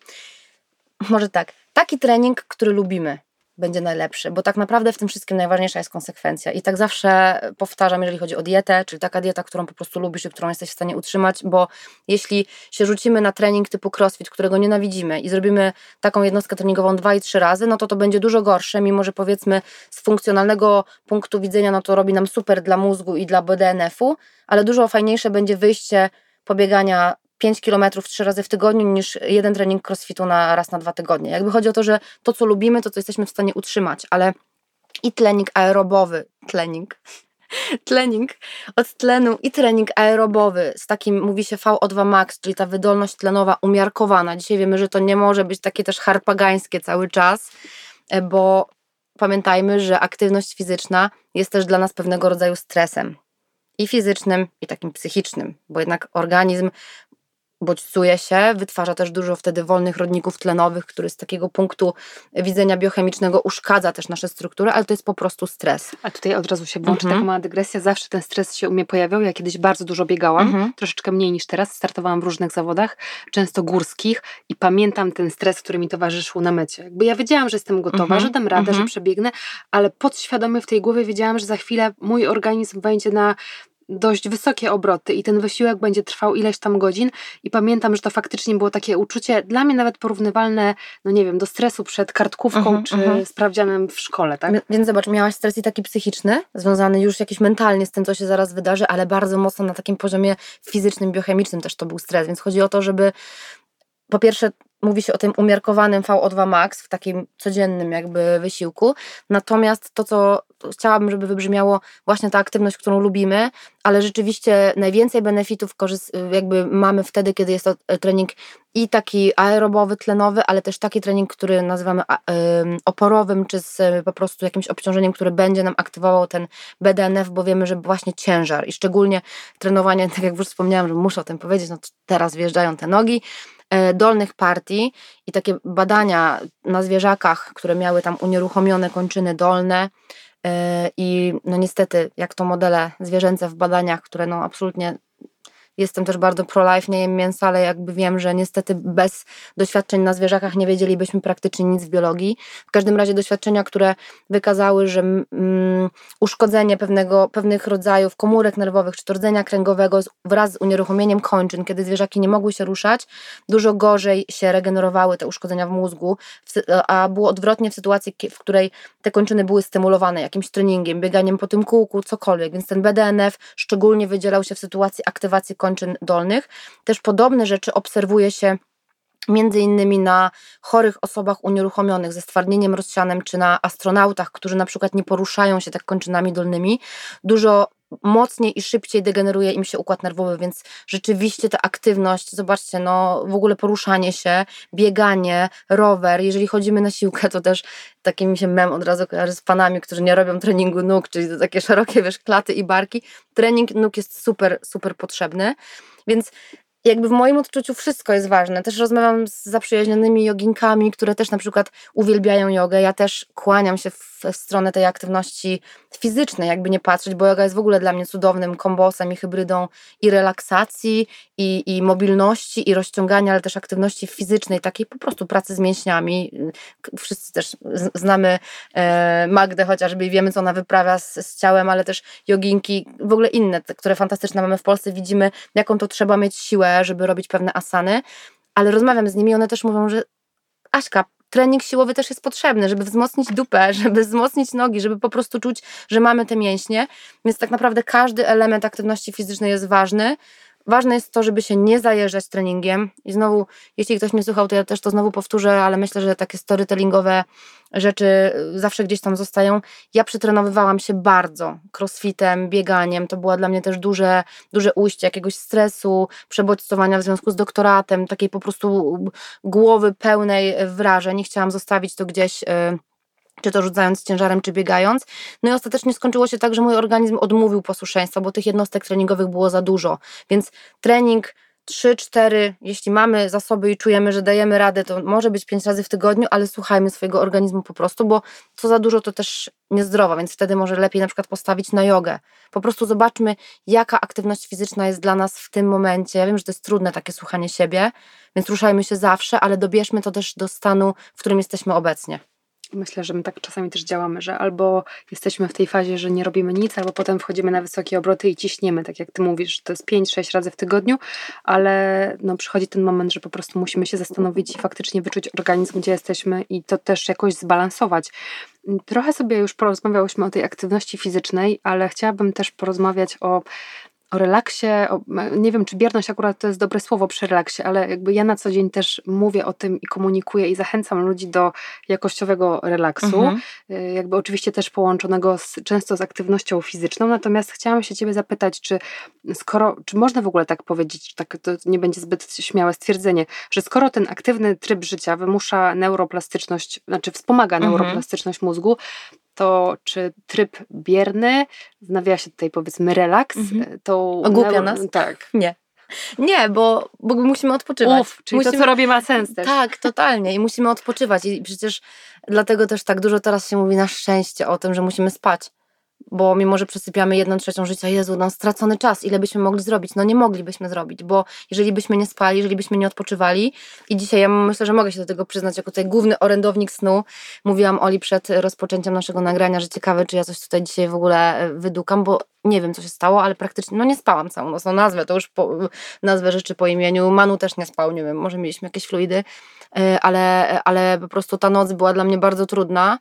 może tak, taki trening, który lubimy, będzie najlepszy, bo tak naprawdę w tym wszystkim najważniejsza jest konsekwencja. I tak zawsze powtarzam, jeżeli chodzi o dietę, czyli taka dieta, którą po prostu lubisz i którą jesteś w stanie utrzymać, bo jeśli się rzucimy na trening typu crossfit, którego nienawidzimy i zrobimy taką jednostkę treningową dwa i trzy razy, no to to będzie dużo gorsze, mimo że powiedzmy z funkcjonalnego punktu widzenia, no to robi nam super dla mózgu i dla BDNF-u, ale dużo fajniejsze będzie wyjście pobiegania 5 kilometrów trzy razy w tygodniu niż jeden trening crossfitu na raz na dwa tygodnie. Jakby chodzi o to, że to, co lubimy, to, co jesteśmy w stanie utrzymać, ale i trening aerobowy, trening, trening od tlenu i trening aerobowy z takim, mówi się VO2 max, czyli ta wydolność tlenowa umiarkowana. Dzisiaj wiemy, że to nie może być takie też harpagańskie cały czas, e, bo pamiętajmy, że aktywność fizyczna jest też dla nas pewnego rodzaju stresem i fizycznym, i takim psychicznym, bo jednak organizm bodźcuje się, wytwarza też dużo wtedy wolnych rodników tlenowych, który z takiego punktu widzenia biochemicznego uszkadza też nasze struktury, ale to jest po prostu stres. A tutaj od razu się włączy mhm. taka mała dygresja. Zawsze ten stres się u mnie pojawiał. Ja kiedyś bardzo dużo biegałam, mhm. troszeczkę mniej niż teraz. Startowałam w różnych zawodach, często górskich i pamiętam ten stres, który mi towarzyszył na mecie. Jakby ja wiedziałam, że jestem gotowa, mhm. że dam radę, że przebiegnę, ale podświadomie w tej głowie wiedziałam, że za chwilę mój organizm wejdzie na dość wysokie obroty i ten wysiłek będzie trwał ileś tam godzin i pamiętam, że to faktycznie było takie uczucie dla mnie nawet porównywalne, no nie wiem, do stresu przed kartkówką uh mhm, -huh, czy uh mhm. -huh. sprawdzianem w szkole, tak? Więc zobacz, miałaś stres i taki psychiczny, związany już jakiś mentalnie z tym, co się zaraz wydarzy, ale bardzo mocno na takim poziomie fizycznym, biochemicznym też to był stres, więc chodzi o to, żeby po pierwsze mówi się o tym umiarkowanym VO2 max w takim codziennym jakby wysiłku. Natomiast to, co chciałabym, żeby wybrzmiało, właśnie ta aktywność, którą lubimy, ale rzeczywiście najwięcej benefitów jakby mamy wtedy, kiedy jest to e, trening i taki aerobowy, tlenowy, ale też taki trening, który nazywamy oporowym, czy z e, po prostu jakimś obciążeniem, które będzie nam aktywował ten BDNF, bo wiemy, że właśnie ciężar i szczególnie trenowanie, tak jak już wspomniałam, że muszę o tym powiedzieć, no teraz wjeżdżają te nogi, dolnych partii i takie badania na zwierzakach, które miały tam unieruchomione kończyny dolne e, i no niestety jak to modele zwierzęce w badaniach, które no absolutnie Jestem też bardzo pro-life, nie jem mięsa, ale jakby wiem, że niestety bez doświadczeń na zwierzakach nie wiedzielibyśmy praktycznie nic w biologii. W każdym razie doświadczenia, które wykazały, że mm, uszkodzenie pewnego, pewnych rodzajów komórek nerwowych czy rdzenia kręgowego wraz z unieruchomieniem kończyn, kiedy zwierzaki nie mogły się ruszać, dużo gorzej się regenerowały te uszkodzenia w mózgu, a było odwrotnie w sytuacji, w której te kończyny były stymulowane jakimś treningiem, bieganiem po tym kółku, cokolwiek. Więc ten BDNF szczególnie wydzielał się w sytuacji aktywacji kończyn dolnych. Też podobne rzeczy obserwuje się między innymi na chorych osobach unieruchomionych ze stwardnieniem rozsianem, czy na astronautach, którzy na przykład nie poruszają się tak kończynami dolnymi, dużo mocniej i szybciej degeneruje im się układ nerwowy, więc rzeczywiście ta aktywność, zobaczcie, no w ogóle poruszanie się, bieganie, rower, jeżeli chodzimy na siłkę, to też taki mi się mem od razu kojarzy z panami, którzy nie robią treningu nóg, czyli to takie szerokie, wiesz, klaty i barki. Trening nóg jest super, super potrzebny, więc jakby w moim odczuciu wszystko jest ważne. Też rozmawiam z zaprzyjaźnionymi joginkami, które też na przykład uwielbiają jogę. Ja też kłaniam się w stronę tej aktywności fizycznej, jakby nie patrzeć, bo yoga jest w ogóle dla mnie cudownym kombosem i hybrydą i relaksacji, i, i mobilności, i rozciągania, ale też aktywności fizycznej, takiej po prostu pracy z mięśniami. Wszyscy też znamy e, Magdę chociażby i wiemy, co ona wyprawia z, z ciałem, ale też joginki, w ogóle inne, które fantastyczne mamy w Polsce. Widzimy, jaką to trzeba mieć siłę, żeby robić pewne asany, ale rozmawiam z nimi, one też mówią, że Aśka, trening siłowy też jest potrzebny, żeby wzmocnić dupę, żeby wzmocnić nogi, żeby po prostu czuć, że mamy te mięśnie. Więc tak naprawdę każdy element aktywności fizycznej jest ważny. Ważne jest to, żeby się nie zajeżdżać treningiem. I znowu, jeśli ktoś nie słuchał, to ja też to znowu powtórzę, ale myślę, że takie storytellingowe rzeczy y, zawsze gdzieś tam zostają. Ja przetrenowywałam się bardzo crossfitem, bieganiem. To było dla mnie też duże, duże ujście jakiegoś stresu, przebodźcowania w związku z doktoratem, takiej po prostu głowy pełnej wrażeń. Chciałam zostawić to gdzieś y, czy to rzucając ciężarem, czy biegając. No i ostatecznie skończyło się tak, że mój organizm odmówił posłuszeństwa, bo tych jednostek treningowych było za dużo. Więc trening 3-4, jeśli mamy zasoby i czujemy, że dajemy radę, to może być 5 razy w tygodniu, ale słuchajmy swojego organizmu po prostu, bo co za dużo to też niezdrowo, więc wtedy może lepiej na przykład postawić na jogę. Po prostu zobaczmy, jaka aktywność fizyczna jest dla nas w tym momencie. Ja wiem, że to jest trudne takie słuchanie siebie, więc ruszajmy się zawsze, ale dobierzmy to też do stanu, w którym jesteśmy obecnie. Myślę, że my tak czasami też działamy, że albo jesteśmy w tej fazie, że nie robimy nic, albo potem wchodzimy na wysokie obroty i ciśniemy, tak jak ty mówisz, to jest 5-6 razy w tygodniu, ale no, przychodzi ten moment, że po prostu musimy się zastanowić i faktycznie wyczuć organizm, gdzie jesteśmy i to też jakoś zbalansować. Trochę sobie już porozmawiałyśmy o tej aktywności fizycznej, ale chciałabym też porozmawiać o o relaksie, o, nie wiem, czy bierność akurat to jest dobre słowo przy relaksie, ale jakby ja na co dzień też mówię o tym i komunikuję i zachęcam ludzi do jakościowego relaksu, mhm. Y, jakby oczywiście też połączonego z, często z aktywnością fizyczną, natomiast chciałam się Ciebie zapytać, czy skoro, czy można w ogóle tak powiedzieć, tak to nie będzie zbyt śmiałe stwierdzenie, że skoro ten aktywny tryb życia wymusza neuroplastyczność, znaczy wspomaga mhm. neuroplastyczność mózgu, to czy tryb bierny, w nawiasie tutaj powiedzmy relaks, mhm. to... Ogłupia nas? Tak. Nie. Nie, bo, bo musimy odpoczywać. Uf, czyli musimy, to, co robię, ma sens też. Tak, totalnie. I musimy odpoczywać. I przecież dlatego też tak dużo teraz się mówi na szczęście o tym, że musimy spać bo mimo, że przesypiamy jedną trzecią życia, Jezu, no stracony czas, ile byśmy mogli zrobić? No nie moglibyśmy zrobić, bo jeżeli byśmy nie spali, jeżeli byśmy nie odpoczywali i dzisiaj ja myślę, że mogę się do tego przyznać, jako tutaj główny orędownik snu, mówiłam Oli przed rozpoczęciem naszego nagrania, że ciekawe, czy ja coś tutaj dzisiaj w ogóle e, wydukam, bo nie wiem, co się stało, ale praktycznie, no nie spałam całą noc, no nazwę to już, po, nazwę rzeczy po imieniu, Manu też nie spał, nie wiem, może mieliśmy jakieś fluidy, e, ale, ale po prostu ta noc była dla mnie bardzo trudna,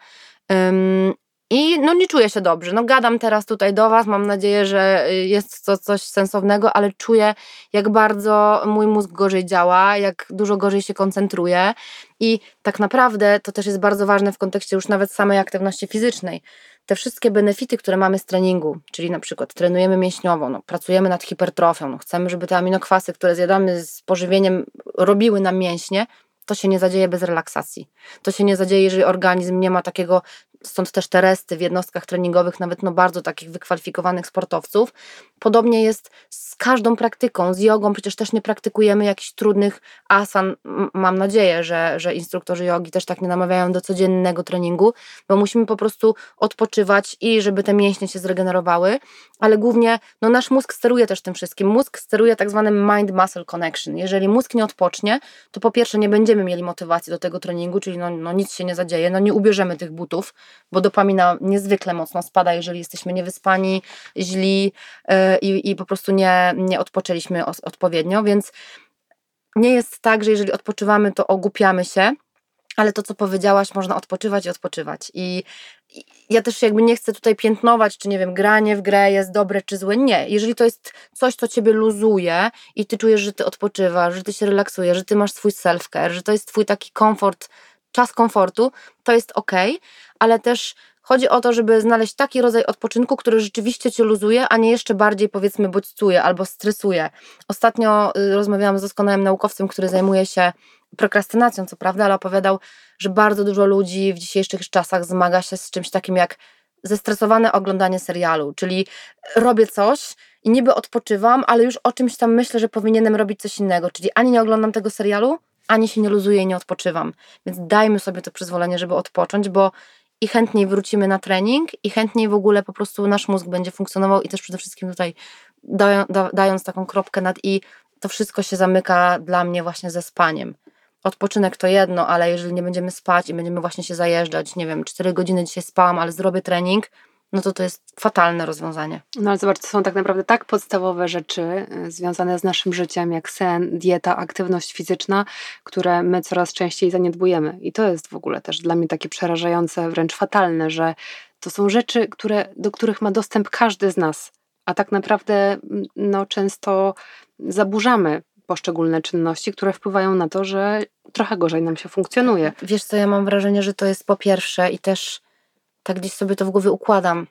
i no nie czuję się dobrze. No gadam teraz tutaj do Was, mam nadzieję, że y, jest to coś sensownego, ale czuję jak bardzo mój mózg gorzej działa, jak dużo gorzej się koncentruje i tak naprawdę to też jest bardzo ważne w kontekście już nawet samej aktywności fizycznej. Te wszystkie benefity, które mamy z treningu, czyli na przykład trenujemy mięśniowo, no, pracujemy nad hipertrofią, no, chcemy, żeby te aminokwasy, które zjadamy z pożywieniem, robiły nam mięśnie, to się nie zadzieje bez relaksacji. To się nie zadzieje, jeżeli organizm nie ma takiego, stąd też te resty w jednostkach treningowych, nawet no bardzo takich wykwalifikowanych sportowców, Podobnie jest z każdą praktyką, z jogą przecież też nie praktykujemy jakichś trudnych asan. Mam nadzieję, że, że instruktorzy jogi też tak nie namawiają do codziennego treningu, bo musimy po prostu odpoczywać i żeby te mięśnie się zregenerowały, ale głównie no, nasz mózg steruje też tym wszystkim. Mózg steruje tak zwanym mind-muscle connection. Jeżeli mózg nie odpocznie, to po pierwsze nie będziemy mieli motywacji do tego treningu, czyli no, no nic się nie zadzieje, no nie ubierzemy tych butów, bo dopamina niezwykle mocno spada, jeżeli jesteśmy niewyspani, źli yy, i, i po prostu nie, nie odpoczęliśmy odpowiednio, więc nie jest tak, że jeżeli odpoczywamy, to ogłupiamy się, ale to, co powiedziałaś, można odpoczywać i odpoczywać. I, I, ja też jakby nie chcę tutaj piętnować, czy nie wiem, granie w grę jest dobre czy złe. Nie. Jeżeli to jest coś, co ciebie luzuje i ty czujesz, że ty odpoczywasz, że ty się relaksujesz, że ty masz swój self-care, że to jest twój taki komfort, czas komfortu, to jest ok, ale też Chodzi o to, żeby znaleźć taki rodzaj odpoczynku, który rzeczywiście cię luzuje, a nie jeszcze bardziej powiedzmy bodźcuje albo stresuje. Ostatnio y, rozmawiałam z doskonałym naukowcem, który zajmuje się prokrastynacją, co prawda, ale opowiadał, że bardzo dużo ludzi w dzisiejszych czasach zmaga się z czymś takim jak zestresowane oglądanie serialu, czyli robię coś i niby odpoczywam, ale już o czymś tam myślę, że powinienem robić coś innego, czyli ani nie oglądam tego serialu, ani się nie luzuję i nie odpoczywam. Więc dajmy sobie to przyzwolenie, żeby odpocząć, bo i chętniej wrócimy na trening i chętniej w ogóle po prostu nasz mózg będzie funkcjonował i też przede wszystkim tutaj dając taką kropkę nad i, to wszystko się zamyka dla mnie właśnie ze spaniem. Odpoczynek to jedno, ale jeżeli nie będziemy spać i będziemy właśnie się zajeżdżać, nie wiem, 4 godziny dzisiaj spałam, ale zrobię trening, no to to jest fatalne rozwiązanie. No ale zobacz, to są tak naprawdę tak podstawowe rzeczy y, związane z naszym życiem, jak sen, dieta, aktywność fizyczna, które my coraz częściej zaniedbujemy. I to jest w ogóle też dla mnie takie przerażające, wręcz fatalne, że to są rzeczy, które, do których ma dostęp każdy z nas, a tak naprawdę no, często zaburzamy poszczególne czynności, które wpływają na to, że trochę gorzej nam się funkcjonuje. Wiesz co, ja mam wrażenie, że to jest po pierwsze i też tak gdzieś sobie to w głowie układam.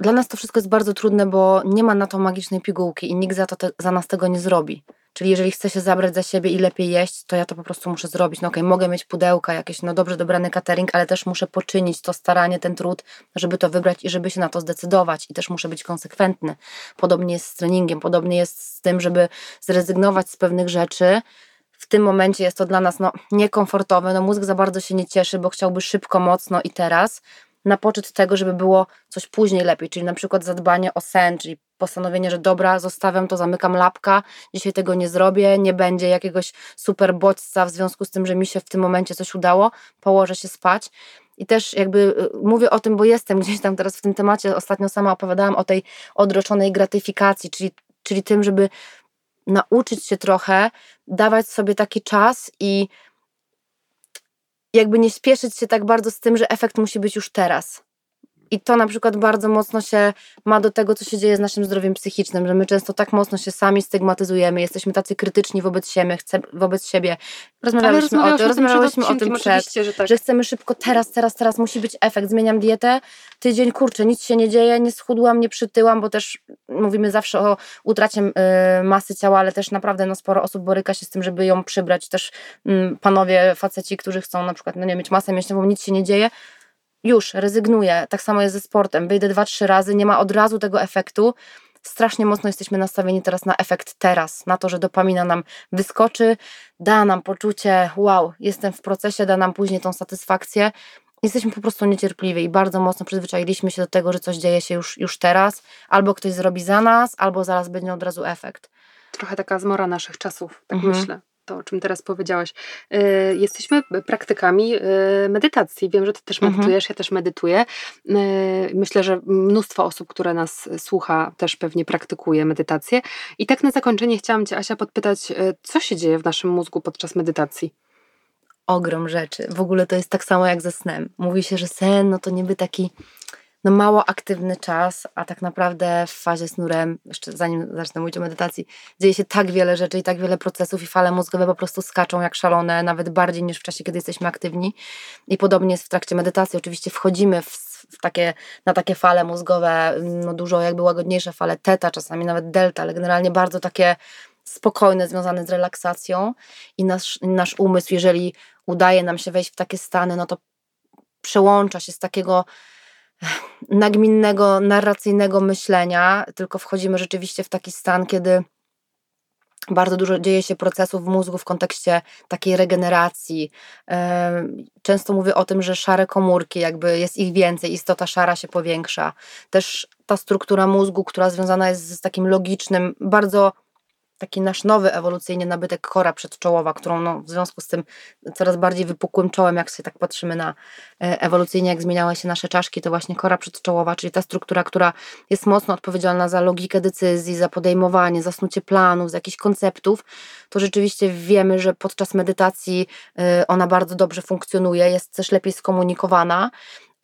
Dla nas to wszystko jest bardzo trudne, bo nie ma na to magicznej pigułki i nikt za, to te, za nas tego nie zrobi. Czyli jeżeli chcę się zabrać za siebie i lepiej jeść, to ja to po prostu muszę zrobić. No okej, okay, mogę mieć pudełka, jakieś no dobrze dobrany catering, ale też muszę poczynić to staranie, ten trud, żeby to wybrać i żeby się na to zdecydować. I też muszę być konsekwentny. Podobnie jest z treningiem, podobnie jest z tym, żeby zrezygnować z pewnych rzeczy, w tym momencie jest to dla nas no, niekomfortowe. No, mózg za bardzo się nie cieszy, bo chciałby szybko, mocno i teraz, na poczet tego, żeby było coś później lepiej, czyli na przykład zadbanie o sen, czyli postanowienie, że dobra, zostawiam to, zamykam lapka, dzisiaj tego nie zrobię, nie będzie jakiegoś super bodźca w związku z tym, że mi się w tym momencie coś udało, położę się spać. I też jakby y, mówię o tym, bo jestem gdzieś tam teraz w tym temacie. Ostatnio sama opowiadałam o tej odroczonej gratyfikacji, czyli, czyli tym, żeby nauczyć się trochę, dawać sobie taki czas i jakby nie spieszyć się tak bardzo z tym, że efekt musi być już teraz. I to na przykład bardzo mocno się ma do tego, co się dzieje z naszym zdrowiem psychicznym, że my często tak mocno się sami stygmatyzujemy, jesteśmy tacy krytyczni wobec siebie, chce, wobec siebie. Rozmawialiśmy o tym, o tym przed, że, tak. że chcemy szybko teraz, teraz, teraz musi być efekt. Zmieniam dietę, tydzień, kurczę, nic się nie dzieje, nie schudłam, nie przytyłam, bo też mówimy zawsze o utracie y, masy ciała, ale też naprawdę no, sporo osób boryka się z tym, żeby ją przybrać. Też y, panowie, faceci, którzy chcą na przykład no, nie mieć masę mięśniową, nic się nie dzieje, już rezygnuję. Tak samo jest ze sportem. Wyjdę dwa, trzy razy, nie ma od razu tego efektu. Strasznie mocno jesteśmy nastawieni teraz na efekt teraz, na to, że dopamina nam wyskoczy, da nam poczucie, wow, jestem w procesie, da nam później tą satysfakcję. Jesteśmy po prostu niecierpliwi i bardzo mocno przyzwyczailiśmy się do tego, że coś dzieje się już, już teraz, albo ktoś zrobi za nas, albo zaraz będzie od razu efekt. Trochę taka zmora naszych czasów, tak mhm. myślę to, o czym teraz powiedziałaś. Y, jesteśmy praktykami y, medytacji. Wiem, że ty też mhm. medytujesz, ja też medytuję. Y, myślę, że mnóstwo osób, które nas słucha, też pewnie praktykuje medytację. I tak na zakończenie chciałam cię, Asia, podpytać, co się dzieje w naszym mózgu podczas medytacji? Ogrom rzeczy. W ogóle to jest tak samo jak ze snem. Mówi się, że sen, no to niby taki no mało aktywny czas, a tak naprawdę w fazie z nurem, jeszcze zanim zacznę mówić o medytacji, dzieje się tak wiele rzeczy i tak wiele procesów i fale mózgowe po prostu skaczą jak szalone, nawet bardziej niż w czasie, kiedy jesteśmy aktywni. I podobnie jest w trakcie medytacji. Oczywiście wchodzimy w, takie, na takie fale mózgowe, no dużo jakby łagodniejsze fale teta, czasami nawet delta, ale generalnie bardzo takie spokojne, związane z relaksacją i nasz, nasz umysł, jeżeli udaje nam się wejść w takie stany, no to przełącza się z takiego nagminnego, narracyjnego myślenia, tylko wchodzimy rzeczywiście w taki stan, kiedy bardzo dużo dzieje się procesów w mózgu w kontekście takiej regeneracji. Często mówię o tym, że szare komórki, jakby jest ich więcej, istota szara się powiększa. Też ta struktura mózgu, która związana jest z takim logicznym, bardzo taki nasz nowy ewolucyjnie nabytek kora przedczołowa, którą no, w związku z tym coraz bardziej wypukłym czołem, jak się tak patrzymy na e, ewolucyjnie, jak zmieniały się nasze czaszki, to właśnie kora przedczołowa, czyli ta struktura, która jest mocno odpowiedzialna za logikę decyzji, za podejmowanie, za snucie planów, za jakichś konceptów, to rzeczywiście wiemy, że podczas medytacji e, ona bardzo dobrze funkcjonuje, jest też lepiej skomunikowana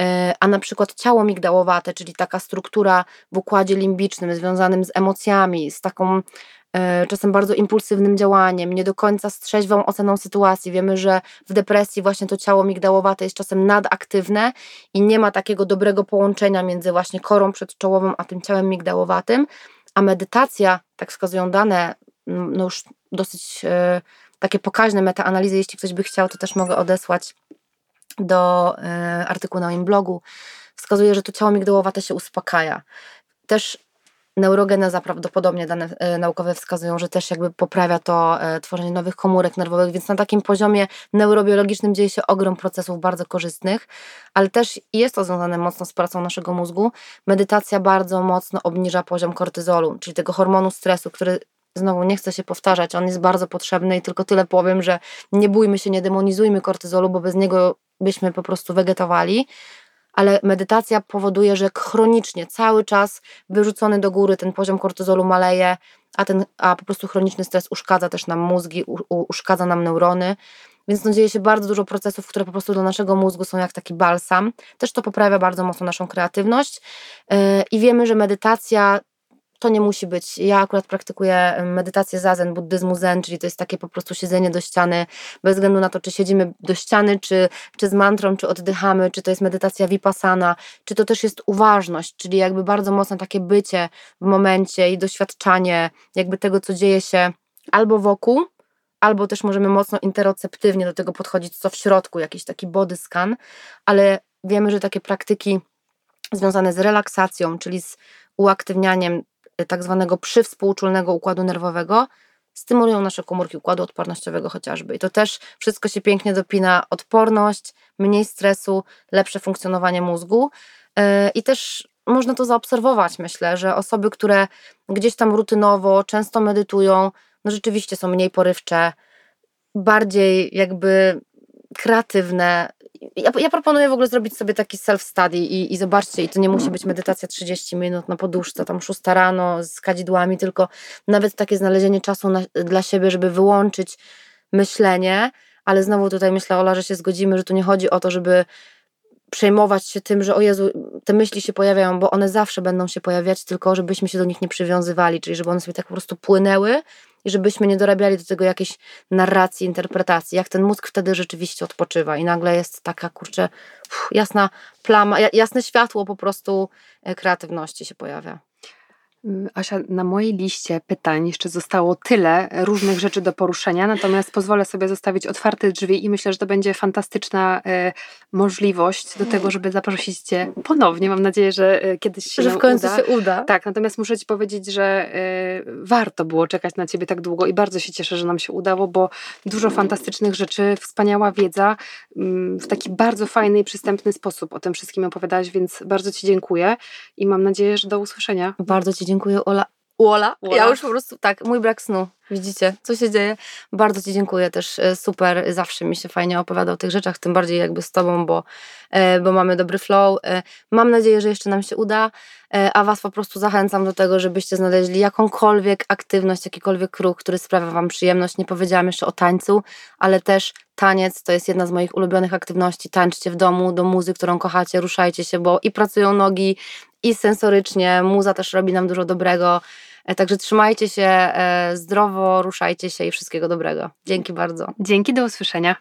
e, a na przykład ciało migdałowate, czyli taka struktura w układzie limbicznym związanym z emocjami, z taką czasem bardzo impulsywnym działaniem, nie do końca z trzeźwą oceną sytuacji. Wiemy, że w depresji właśnie to ciało migdałowate jest czasem nadaktywne i nie ma takiego dobrego połączenia między właśnie korą przedczołową a tym ciałem migdałowatym, a medytacja, tak wskazują dane, no już dosyć e, takie pokaźne metaanalizy, jeśli ktoś by chciał, to też mogę odesłać do e, artykułu na moim blogu, wskazuje, że to ciało migdałowate się uspokaja. Też Neurogeneza prawdopodobnie dane e, naukowe wskazują, że też jakby poprawia to e, tworzenie nowych komórek nerwowych, więc na takim poziomie neurobiologicznym dzieje się ogrom procesów bardzo korzystnych, ale też jest to związane mocno z pracą naszego mózgu. Medytacja bardzo mocno obniża poziom kortyzolu, czyli tego hormonu stresu, który znowu nie chcę się powtarzać, on jest bardzo potrzebny i tylko tyle powiem, że nie bójmy się, nie demonizujmy kortyzolu, bo bez niego byśmy po prostu wegetowali, ale medytacja powoduje, że chronicznie, cały czas wyrzucony do góry ten poziom kortyzolu maleje, a, ten, a po prostu chroniczny stres uszkadza też nam mózgi, u, uszkadza nam neurony. Więc no, dzieje się bardzo dużo procesów, które po prostu dla naszego mózgu są jak taki balsam. Też to poprawia bardzo mocno naszą kreatywność. Yy, I wiemy, że medytacja to nie musi być. Ja akurat praktykuję medytację zazen, buddyzmu zen, czyli to jest takie po prostu siedzenie do ściany, bez względu na to, czy siedzimy do ściany, czy, czy z mantrą, czy oddychamy, czy to jest medytacja vipassana, czy to też jest uważność, czyli jakby bardzo mocno takie bycie w momencie i doświadczanie jakby tego, co dzieje się albo wokół, albo też możemy mocno interoceptywnie do tego podchodzić, co w środku, jakiś taki body scan, ale wiemy, że takie praktyki związane z relaksacją, czyli z uaktywnianiem tak zwanego przywspółczulnego układu nerwowego, stymulują nasze komórki układu odpornościowego chociażby. I to też wszystko się pięknie dopina odporność, mniej stresu, lepsze funkcjonowanie mózgu. E, I też można to zaobserwować, myślę, że osoby, które gdzieś tam rutynowo, często medytują, no rzeczywiście są mniej porywcze, bardziej jakby kreatywne, ja, ja, proponuję w ogóle zrobić sobie taki self-study i, i zobaczcie, i to nie musi być medytacja 30 minut na poduszce, tam 6 rano z kadzidłami, tylko nawet takie znalezienie czasu na, dla siebie, żeby wyłączyć myślenie, ale znowu tutaj myślę, Ola, że się zgodzimy, że tu nie chodzi o to, żeby przejmować się tym, że o Jezu, te myśli się pojawiają, bo one zawsze będą się pojawiać, tylko żebyśmy się do nich nie przywiązywali, czyli żeby one sobie tak po prostu płynęły żebyśmy nie dorabiali do tego jakiejś narracji, interpretacji, jak ten mózg wtedy rzeczywiście odpoczywa i nagle jest taka, kurczę, jasna plama, jasne światło po prostu e, kreatywności się pojawia. Mm, Asia, na mojej liście pytań jeszcze zostało tyle różnych rzeczy do poruszenia, natomiast pozwolę sobie zostawić otwarte drzwi i myślę, że to będzie fantastyczna e, możliwość do tego, żeby zaprosić Cię ponownie. Mam nadzieję, że e, kiedyś się Że w końcu uda. się uda. Tak, natomiast muszę Ci powiedzieć, że warto było czekać na Ciebie tak długo i bardzo się cieszę, że nam się udało, bo dużo fantastycznych rzeczy, wspaniała wiedza mm, w taki bardzo fajny i przystępny sposób o tym wszystkim opowiadałaś, więc bardzo Ci dziękuję i mam nadzieję, że do usłyszenia. Bardzo Ci dziękuję, Ola. Ola. Ja już po prostu, tak, mój brak snu. Widzicie, co się dzieje? Bardzo Ci dziękuję też, e, super, zawsze mi się fajnie opowiada o tych rzeczach, tym bardziej jakby z Tobą, bo, e, bo mamy dobry flow. E, mam nadzieję, że jeszcze nam się uda, a Was po prostu zachęcam do tego, żebyście znaleźli jakąkolwiek aktywność, jakikolwiek ruch, który sprawia Wam przyjemność. Nie powiedziałam jeszcze o tańcu, ale też taniec to jest jedna z moich ulubionych aktywności. Tańczcie w domu, do muzy, którą kochacie, ruszajcie się, bo i pracują nogi, i sensorycznie, muza też robi nam dużo dobrego. E, także trzymajcie się e, zdrowo, ruszajcie się i wszystkiego dobrego. Dzięki bardzo. Dzięki, do usłyszenia.